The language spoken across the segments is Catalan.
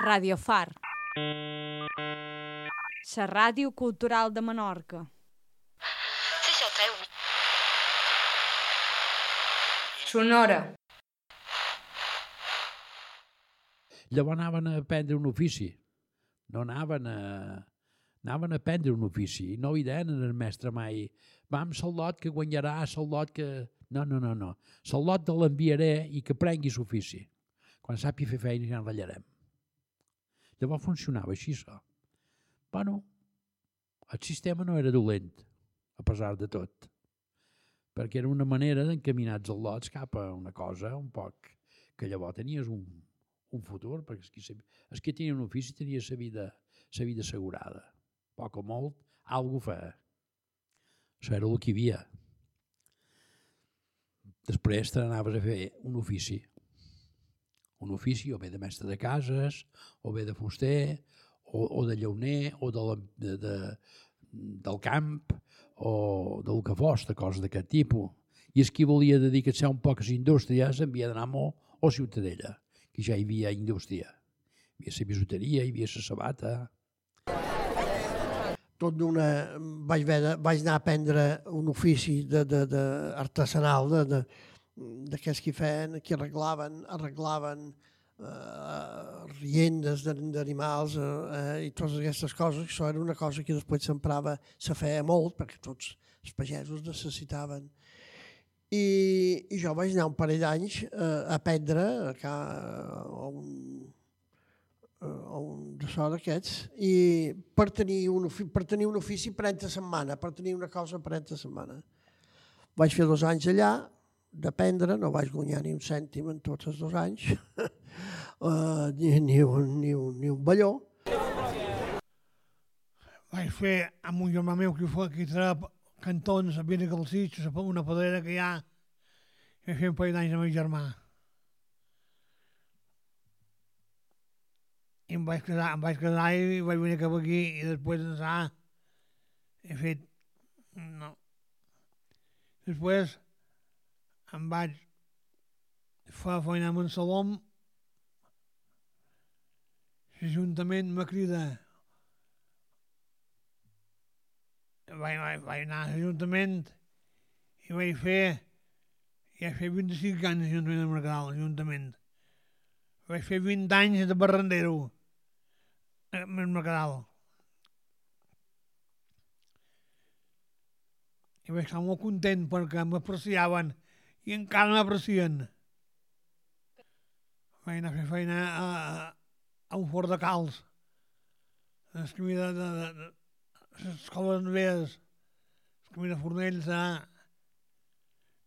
Radio Far. La ràdio cultural de Menorca. Sí, això treu. Sonora. Llavors anaven a aprendre un ofici. No anaven a... Anaven a aprendre un ofici. No hi deien al mestre mai vam lot que guanyarà, lot que... No, no, no, no. lot te l'enviaré i que prengui l'ofici. Quan sàpi fer feina ja enratllarem. Llavors funcionava així, això. Bueno, el sistema no era dolent, a pesar de tot, perquè era una manera d'encaminar els lots cap a una cosa un poc que llavors tenies un, un futur, perquè els que, els que tenien un ofici tenia la vida, la vida assegurada. Poc o molt, algú fa. Això era el que hi havia. Després te n'anaves a fer un ofici. Un ofici o bé de mestre de cases, o bé de fuster, o, o de llauner, o de, la, de, de, del camp, o del que fos, de coses d'aquest tipus. I és qui volia dedicar-se a un les indústries havia d'anar a o Ciutadella, que ja hi havia indústria. Hi havia la bisuteria, hi havia la sabata, tot d'una... Vaig, vaig anar a aprendre un ofici de, de, de artesanal, de, de, d'aquests que feien, que arreglaven, arreglaven eh, riendes d'animals eh, eh, i totes aquestes coses. Això era una cosa que després s'emprava, se feia molt, perquè tots els pagesos necessitaven. I, i jo vaig anar un parell d'anys eh, a aprendre a, a un o un de so d'aquests, i per tenir, un, per tenir un ofici per entre setmana, per tenir una cosa per entre setmana. Vaig fer dos anys allà, d'aprendre, no vaig guanyar ni un cèntim en tots els dos anys, uh, ni, ni, un, ni, un, ni un balló. Vaig fer amb un germà meu que fa que tra cantons a Vina Calcits, una pedrera que hi ha, i fer un parell d'anys amb el germà. i em vaig casar, em vaig casar i vaig venir cap aquí i després d'ençà he fet... no. Després em vaig fer feina amb en Salom l'Ajuntament me crida vaig, vaig, vaig anar a l'Ajuntament i vaig fer vaig fer 25 anys d'Ajuntament de Mercadal, l'Ajuntament. Vaig fer 20 anys de barrendero en el Mercadal. I vaig estar molt content perquè m'apreciaven i encara m'aprecien. Vaig anar a fer feina a, a, a un fort de calç. A l'escamí de, de, de, de l'escola de noves, l'escamí de Fornells, allà.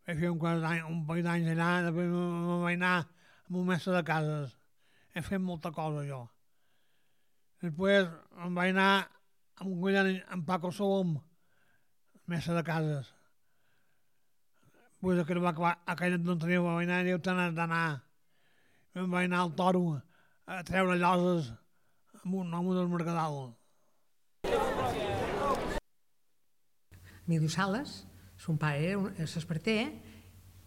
Vaig fer un, any, un parell d'anys allà, després me vaig anar amb un mestre de cases. He fet molta cosa, jo. Després em vaig anar amb un collant amb Paco Solom, mesa de cases. Després que va acabar, aquella no tenia, vaig anar i tant d'anar. Em vaig anar al toro a treure lloses amb un home del Mercadal. Emilio Sales, son pare era s'esperter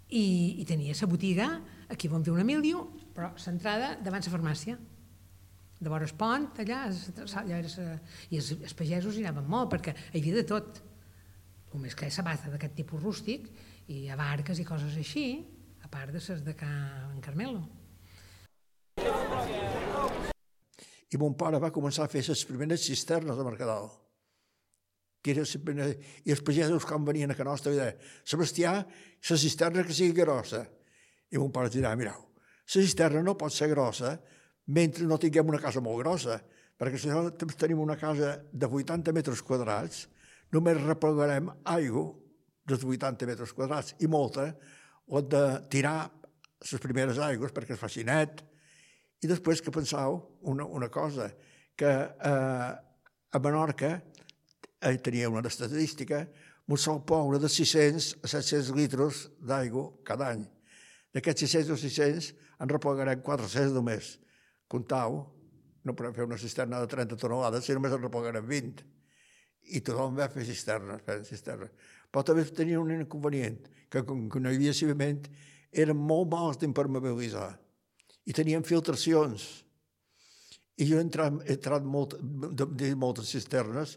i, i tenia la botiga aquí on viu un Emilio, però centrada davant la farmàcia de vora el pont, allà, allà era, i els, els pagesos hi anaven molt, perquè hi havia de tot. Només que sabata d'aquest tipus rústic, i a barques i coses així, a part de les de Can Carmelo. I mon pare va començar a fer les primeres cisternes de Mercadal. Que era. I els pagesos quan venien a Can Nostra deien Sebastià, la cisterna que sigui grossa. I mon pare dirà, mireu, la cisterna no pot ser grossa mentre no tinguem una casa molt grossa, perquè si tenim una casa de 80 metres quadrats, només replegarem aigua dels 80 metres quadrats i molta, o de tirar les primeres aigües perquè es faci net. I després que pensau una, una cosa, que eh, a Menorca eh, tenia una estadística, un sol poble de 600 a 700 litres d'aigua cada any. D'aquests 600 o 600 en replegarem 400 només comptau, no podem fer una cisterna de 30 tonelades si només en replegarem 20. I tothom va fer cisternes, fer cisternes. Però també tenia un inconvenient, que com que no hi havia ciment, eren molt mals d'impermeabilitzar. I tenien filtracions. I jo he entrat, he entrat molt, de, de moltes cisternes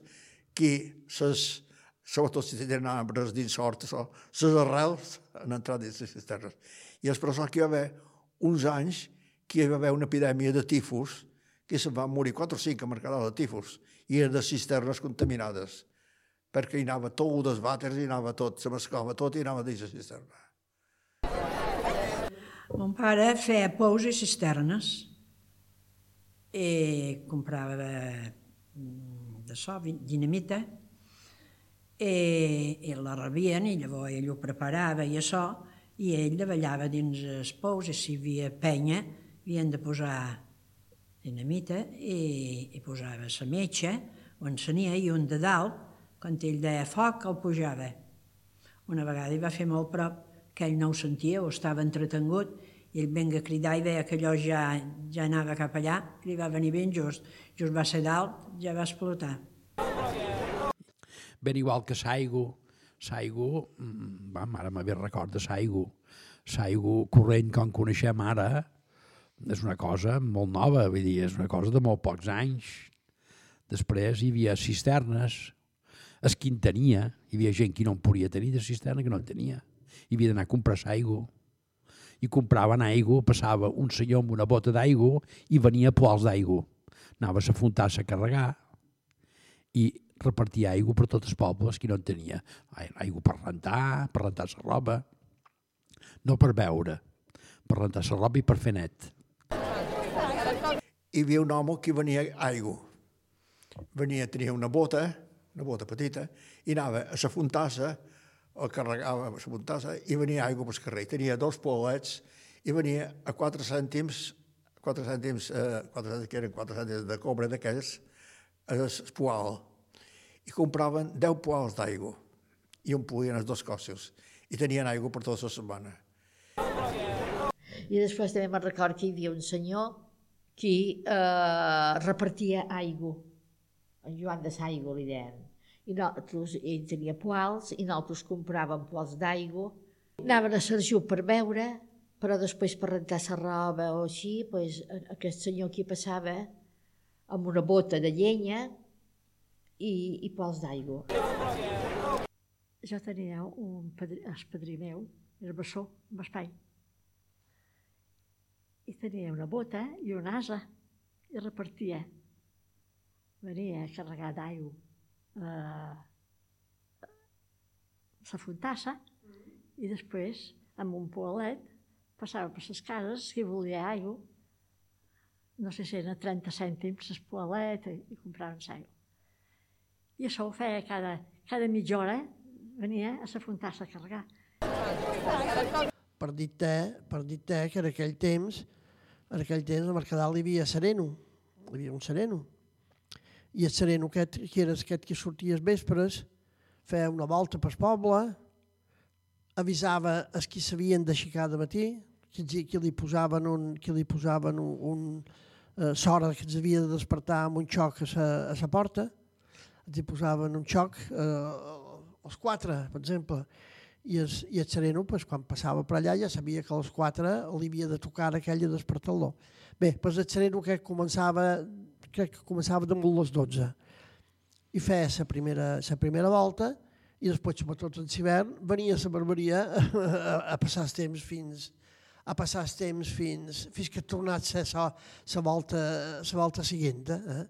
que ses, sobretot si tenen arbres dins sort, les arrels han entrat dins les cisternes. I és per això que hi va haver uns anys que hi va haver una epidèmia de tifus, que se'n van morir 4 o 5 a Mercadal de tifus, i eren de cisternes contaminades, perquè hi anava tot el desvàter, hi anava tot, se mesclava tot i anava dins la cisterna. Mon pare feia pous i cisternes i comprava de, de so, dinamita, i, i la rebien i llavors ell ho preparava i això, i ell davallava dins els pous i si hi havia penya havien de posar dinamita i, i posava la metxa o encenia i un de dalt, quan ell deia foc, el pujava. Una vegada hi va fer molt prop, que ell no ho sentia o estava entretengut, i ell venga a cridar i veia que allò ja, ja anava cap allà, li va venir ben just. Just va ser dalt, ja va explotar. Ben igual que Saigo, Saigo, mm, vam, ara me ve record de Saigo, Saigo corrent com coneixem ara, és una cosa molt nova, vull dir, és una cosa de molt pocs anys. Després hi havia cisternes, es qui en tenia, hi havia gent que no en podia tenir de cisterna, que no en tenia. Hi havia d'anar a comprar aigua. I compraven aigua, passava un senyor amb una bota d'aigua i venia poals d'aigua. Anava a la a carregar i repartia aigua per tots els pobles que no en tenia. Aigua per rentar, per rentar la roba, no per beure, per rentar la roba i per fer net. Hi havia un home que venia aigua. Venia, tenia una bota, una bota petita, i anava a la fontassa, o carregava a la fontassa, i venia aigua pel carrer. Tenia dos polets i venia a 4 cèntims, 4 cèntims, eh, 4 cèntims que eren 4 cèntims de cobre d'aquells, el poal i compraven 10 poals d'aigua i omplien els dos cossos i tenien aigua per tota la setmana. I després també me'n record que hi havia un senyor que eh, repartia aigua. En Joan de Saigo li deien. I nosaltres, ell tenia poals i nosaltres compràvem poals d'aigua. Anaven a Sergiu per beure, però després per rentar la roba o així, pues, aquest senyor aquí passava amb una bota de llenya i, i pols d'aigua. Jo tenia un padrí, el padrí meu, era bessó, un espai. I tenia una bota i un asa i repartia. Venia a carregar d'aigua eh, la fontassa i després, amb un poalet, passava per les cases qui volia aigua. No sé si eren 30 cèntims el poalet i, i compraven aigua. I això ho feia cada, cada mitja hora, venia a la fontassa a carregar. Per dir per dir que en aquell temps, en aquell temps a Mercadal hi havia sereno, hi havia un sereno. I el sereno aquest, que era aquest que sortia als vespres, feia una volta pel poble, avisava els que s'havien d'aixecar de matí, que, que li posaven un, que li posaven un, un eh, sora que els havia de despertar amb un xoc a sa, a sa porta, els posaven un xoc eh, els quatre, per exemple, i el, i el sereno, pues, quan passava per allà, ja sabia que als quatre li havia de tocar aquella despertar-lo. Bé, pues el sereno que començava, crec que començava damunt les 12 i feia la primera, la primera volta i després, sobretot en hivern, venia a la barberia a, a, a passar el temps fins, a passar el temps fins, fins que ha tornat a ser la volta, la volta següent. Eh?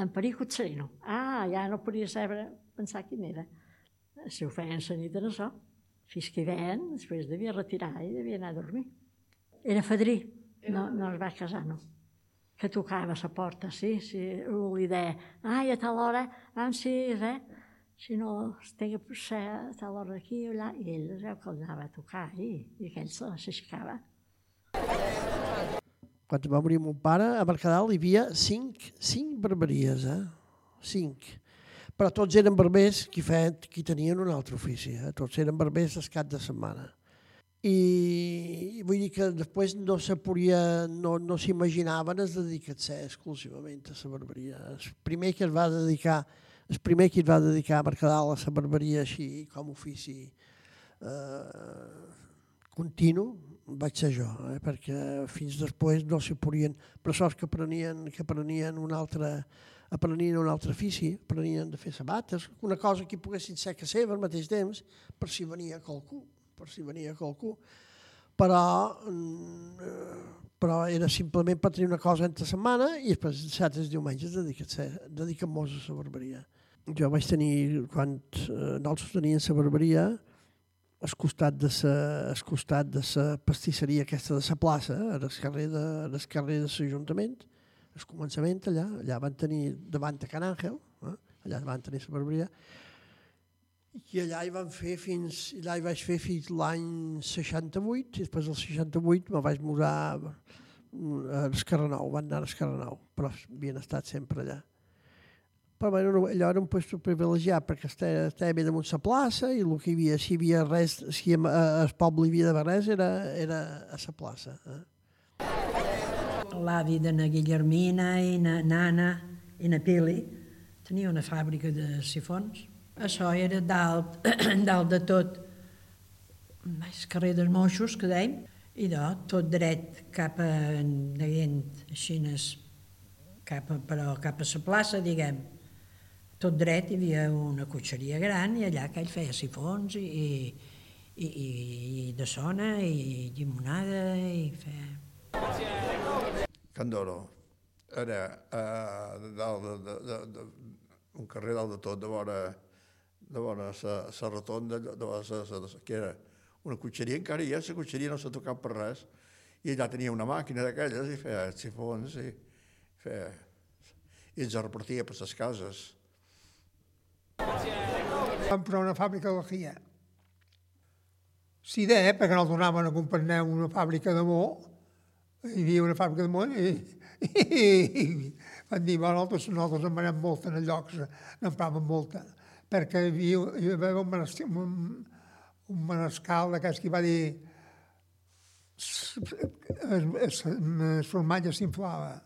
En perico sereno. Ah, ja no podia saber pensar quin era. Si ho feien la nit era això. Fins que veien, després devia retirar i devia anar a dormir. Era fadrí, no, no es va casar, no. Que tocava a la porta, sí, sí, li deia, ai, a tal hora, vam ser, eh? Si no es tenia per ser a tal hora aquí o allà, i ell es veu que el anava a tocar i, i aquell s'aixecava. Quan va morir mon pare, a Mercadal hi havia cinc, cinc barberies, eh? Cinc. Però tots eren barbers qui, feien, qui tenien un altre ofici, eh? tots eren barbers el cap de setmana. I vull dir que després no se podia, no, no s'imaginaven es dedicar-se exclusivament a la barberia. El primer que es va dedicar, el primer que es va dedicar a Mercadal a la barberia així com ofici eh, continu vaig ser jo, eh? perquè fins després no s'hi podien... Professors que aprenien, que aprenien un altre, aprenien un altre ofici, aprenien de fer sabates, una cosa que poguessin ser que seva al mateix temps, per si venia qualcú, per si venia qualcú. Però, mm, eh, però era simplement per tenir una cosa entre setmana i després certes diumenges dediquem-nos a la barberia. Jo vaig tenir, quan eh, nosaltres teníem la barberia, al costat de la, al costat de la pastisseria aquesta de la plaça, al carrer de, al de l'Ajuntament, al començament allà, allà van tenir davant de Can Àngel, eh? allà van tenir la barberia, i allà hi van fer fins, allà hi vaig fer fins l'any 68, i després del 68 me vaig mudar a Escarrenou, van anar a Escarrenou, però havien estat sempre allà però bueno, allò era un lloc privilegiat perquè estava, estava bé damunt la plaça i el que hi havia, si hi havia res, si al poble hi havia de res era, era a la plaça. Eh? L'avi de na Guillermina i na Nana i na Pili tenia una fàbrica de sifons. Això era dalt, dalt de tot, el carrer dels Moixos, que dèiem, i de tot dret cap a, dient, així, cap a, però cap a la plaça, diguem. Tot dret hi havia una cotxeria gran i allà que ell feia sifons i, i, i, i de sona i llimonada i feia... Can Doro era uh, dalt de, de, de, de, un carrer dalt de tot, de vora, vora la rotonda, vora sa, sa, que era una cotxeria, encara hi ha, la cotxeria no s'ha tocat per res, i allà tenia una màquina d'aquelles i feia sifons i, feia, i ens repartia per les cases. Vam provar una fàbrica de lejia. Sí, de, perquè no donaven a comprar una fàbrica de mo, hi havia una fàbrica de mo i, i, i van dir, bueno, nosaltres, nosaltres en anem molta en llocs, n'empraven molta, perquè hi havia, hi havia un, un, un manescal d'aquests que va dir el, formatge s'inflava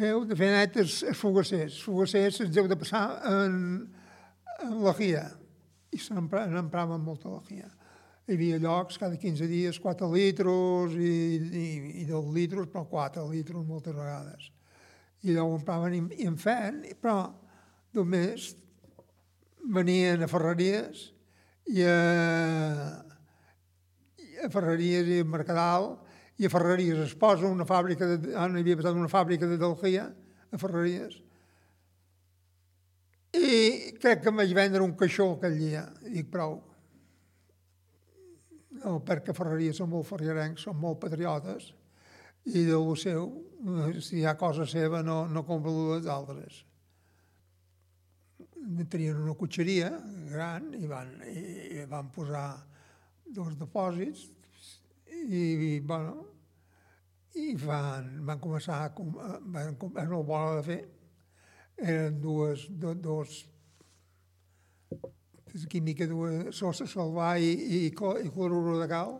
heu de fer net els, els fogassers. Fogassers els heu de passar en, en la guia i n'empraven molta la guia. Hi havia llocs cada 15 dies 4 litros i, i, i 2 litros, però 4 litros moltes vegades. I allò ho empraven i, i en feien, però només venien a ferreries i a, a ferreries i a Mercadal i a Ferreries es posa una fàbrica, de, ah, no hi havia passat una fàbrica de Delgia, a Ferreries, i crec que em vaig vendre un caixó aquell dia. Dic, prou. No, perquè Ferreries són molt ferriarencs, són molt patriotes, i de lo seu, si hi ha cosa seva, no, no compro les altres. Tenien una cotxeria gran i van, i, van posar dos depòsits i, i bueno, i van, van començar a, van, van no voler de fer eren dues, do, dos química, dues sosa salvar i, i, i cloruro de cal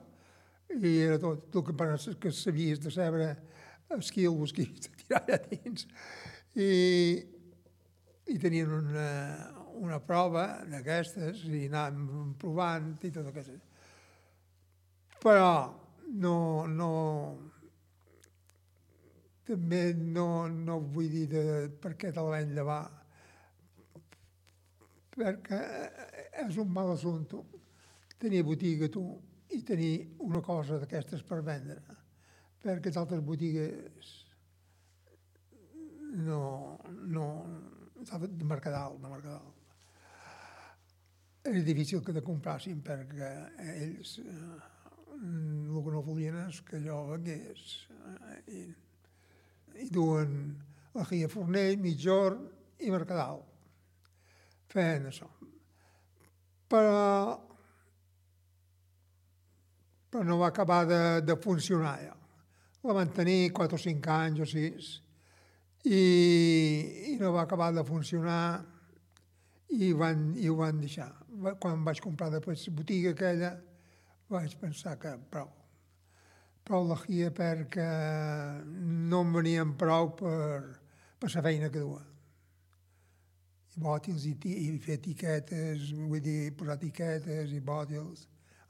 i era tot, tot que, que sabies de saber que de tirar allà dins. I, i tenien una, una prova d'aquestes i anàvem provant i tot aquest però no, no, també no, no vull dir de, per què te la vam llevar, perquè és un mal assumpte tenir botiga tu i tenir una cosa d'aquestes per vendre, perquè altres botigues no, no, de Mercadal, de Mercadal. Era difícil que de comprassin perquè ells eh, el que no volien és que allò vengués. Eh, i i duen la Guia Fornell, Mitjorn i Mercadal. Feien això. Però, però no va acabar de, de funcionar ja. La van tenir 4 o 5 anys o 6 i, i no va acabar de funcionar i, van, i ho van deixar. Quan vaig comprar després la botiga aquella vaig pensar que prou prou la guia perquè no em venien prou per, per la feina que duen. I bòtils i, i fer etiquetes, vull dir, posar etiquetes i bòtils,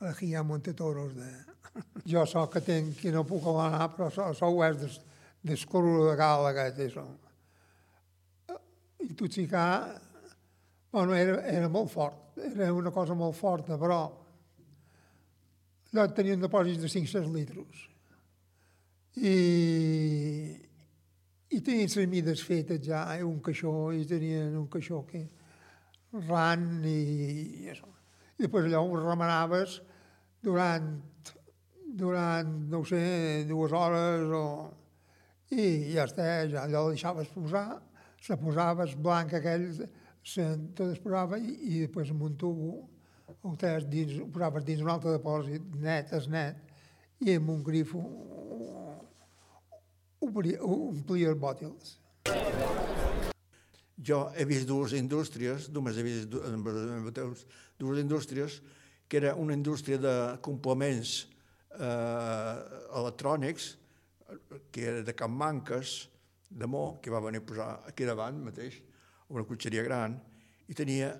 aquí hi ha Montetoros de... Jo sóc que tenc, que no puc anar, però sóc és des, d'escorro de cal aquest, això. I que, bueno, era, era molt fort, era una cosa molt forta, però allò tenia un depòsit de 500 litres. I, i tenien les mides fetes ja, eh, un caixó, i tenien un caixó que ran i, i això. I després allò ho remenaves durant, durant, no sé, dues hores o... I ja està, ja allò ho deixaves posar, se posava el blanc aquell, se, tot es posava i, i després amb un tubo ho, dins, ho posaves dins un altre depòsit, net, es net, i amb un grifo omplia els bòtils. Jo he vist dues indústries, només he vist dues, dues indústries, que era una indústria de complements eh, electrònics, que era de Can Manques, de Mo, que va venir a posar aquí davant mateix, una cotxeria gran, i tenia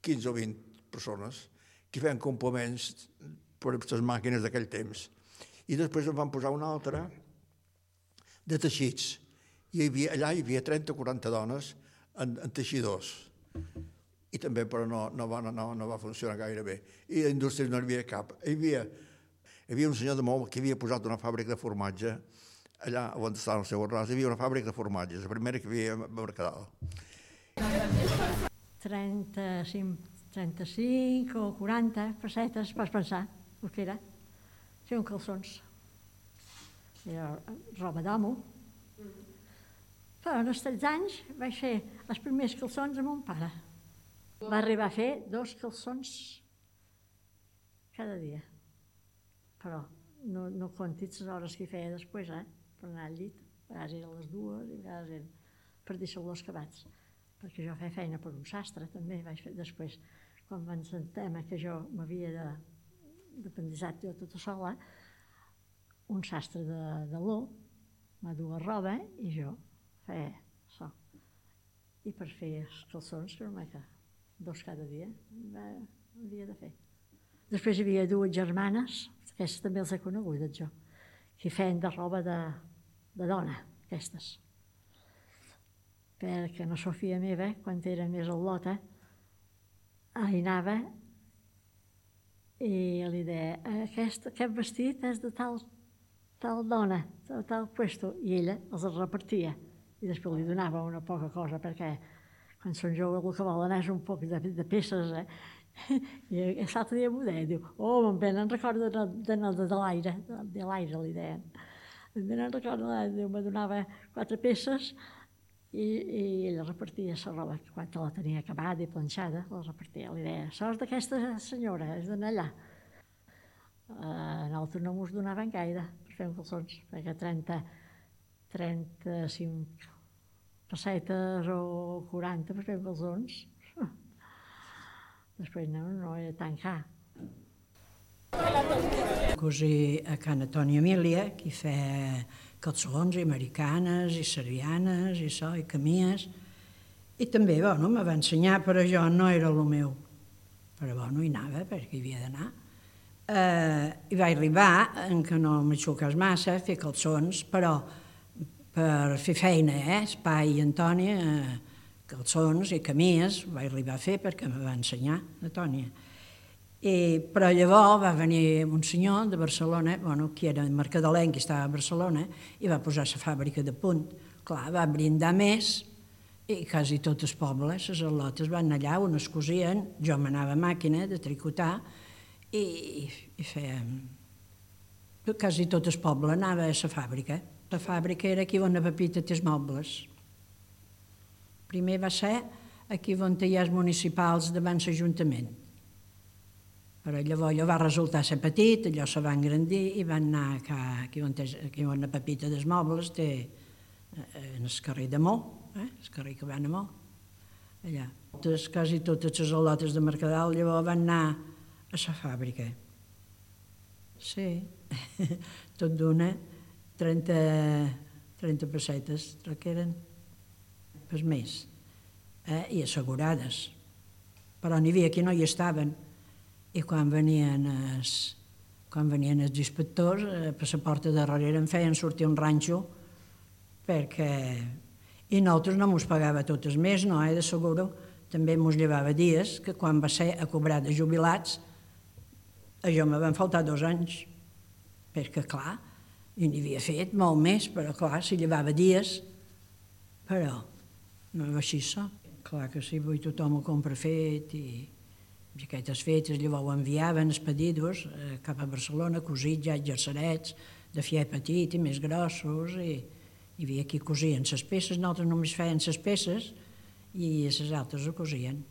15 o 20 persones que feien complements per a les màquines d'aquell temps. I després en van posar una altra de teixits. I hi havia, allà hi havia 30 o 40 dones en, en teixidors. I també, però no, no, va, no, no va funcionar gaire bé. I la indústria no hi havia cap. Hi havia, hi havia un senyor de Mou que havia posat una fàbrica de formatge allà on estava el seu arròs, hi havia una fàbrica de formatges, la primera que hi havia a Mercadal. 35, 35 o 40 pessetes, pots pensar el que era. Fer un calçons. Era roba d'amo. Però en els 13 anys vaig fer els primers calçons amb mon pare. Va arribar a fer dos calçons cada dia. Però no, no comptis les hores que feia després, eh? Per anar al llit. A vegades eren les dues i a vegades eren per deixar-lo acabats. Perquè jo feia feina per un sastre, també vaig fer després. Quan van sentir que jo m'havia de, dependitzat jo tota sola, un sastre de, de l'O va dur roba i jo feia això. I per fer els calçons, que no que dos cada dia, va, havia de fer. Després hi havia dues germanes, aquestes també els he conegut, jo, que feien de roba de, de dona, aquestes. Perquè la Sofia meva, quan era més al·lota, hi anava i li deia, aquest, aquest vestit és de tal, tal dona, de tal puesto, i ella els repartia. I després li donava una poca cosa, perquè quan són joves el que volen és un poc de, de peces, eh? I l'altre dia m'ho deia, diu, oh, me'n venen record de, de, de, de l'aire, de, de l'aire li deien. Me'n venen record de l'aire, diu, me donava quatre peces i, i ella repartia la roba, quan la tenia acabada i planxada, la repartia. Li deia, sos d'aquesta senyora, és d'anar allà. Uh, nosaltres no mos donaven gaire per fer calçons, perquè 30, 35 pessetes o 40 per fer calçons Després no, no era tan car. Cosí a Can Antònia Emília, que feia calçons i americanes i servianes i això, i camies. I també, bueno, me va ensenyar, però jo no era el meu. Però, bueno, hi anava, perquè hi havia d'anar. Eh, I va arribar, en què no m'aixuques massa, fer calçons, però per fer feina, eh? Espai i Antònia, eh, calçons i camies, vaig arribar a fer perquè me va ensenyar la Tònia. I, però llavors va venir un senyor de Barcelona, bueno, que era mercadolenc que estava a Barcelona, i va posar la fàbrica de punt. Clar, va brindar més i quasi tot el poble, les al·lotes van allà, on es cosien, jo m'anava a màquina de tricotar i, i fèiem... Quasi tot el poble anava a la fàbrica. La fàbrica era aquí on la Pepita té els mobles. Primer va ser aquí on hi ha els municipals davant l'Ajuntament. Però llavors allò va resultar ser petit, allò se va engrandir i van anar a, aquí, on, és, aquí on la Pepita dels Mobles té eh, en el carrer de Mó, eh, el carrer que van a Mó, allà. Totes, quasi totes les olotes de Mercadal llavors van anar a la fàbrica. Sí, tot d'una, 30, 30 pessetes, el que eren pas més, eh? i assegurades. Però n'hi havia que no hi estaven i quan venien els, quan venien els inspectors, eh, per la porta de darrere em feien sortir un ranxo perquè... I nosaltres no mos pagava tot el mes, no, eh, de seguro. També mos llevava dies que quan va ser a cobrar de jubilats, a jo me van faltar dos anys, perquè, clar, i n'hi havia fet molt més, però, clar, si llevava dies, però no va així so. Clar que sí, avui tothom ho compra fet i, i aquestes fetes llavors ho enviaven els pedidos eh, cap a Barcelona, cosits, ja exercerets, de fiar petit i més grossos, i hi havia qui cosien les peces, nosaltres només feien les peces i les altres ho cosien.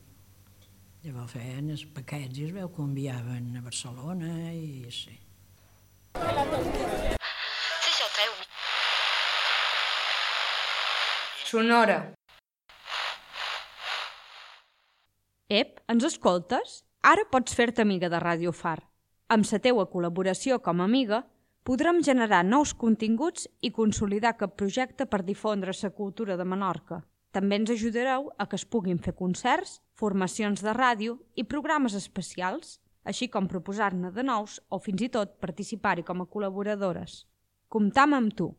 Llavors feien els paquets i es veu que enviaven a Barcelona i sí. Sonora. Ep, ens escoltes? Ara pots fer-te amiga de Ràdio Far. Amb la teua col·laboració com a amiga, podrem generar nous continguts i consolidar aquest projecte per difondre la cultura de Menorca. També ens ajudareu a que es puguin fer concerts, formacions de ràdio i programes especials, així com proposar-ne de nous o fins i tot participar-hi com a col·laboradores. Comptam amb tu!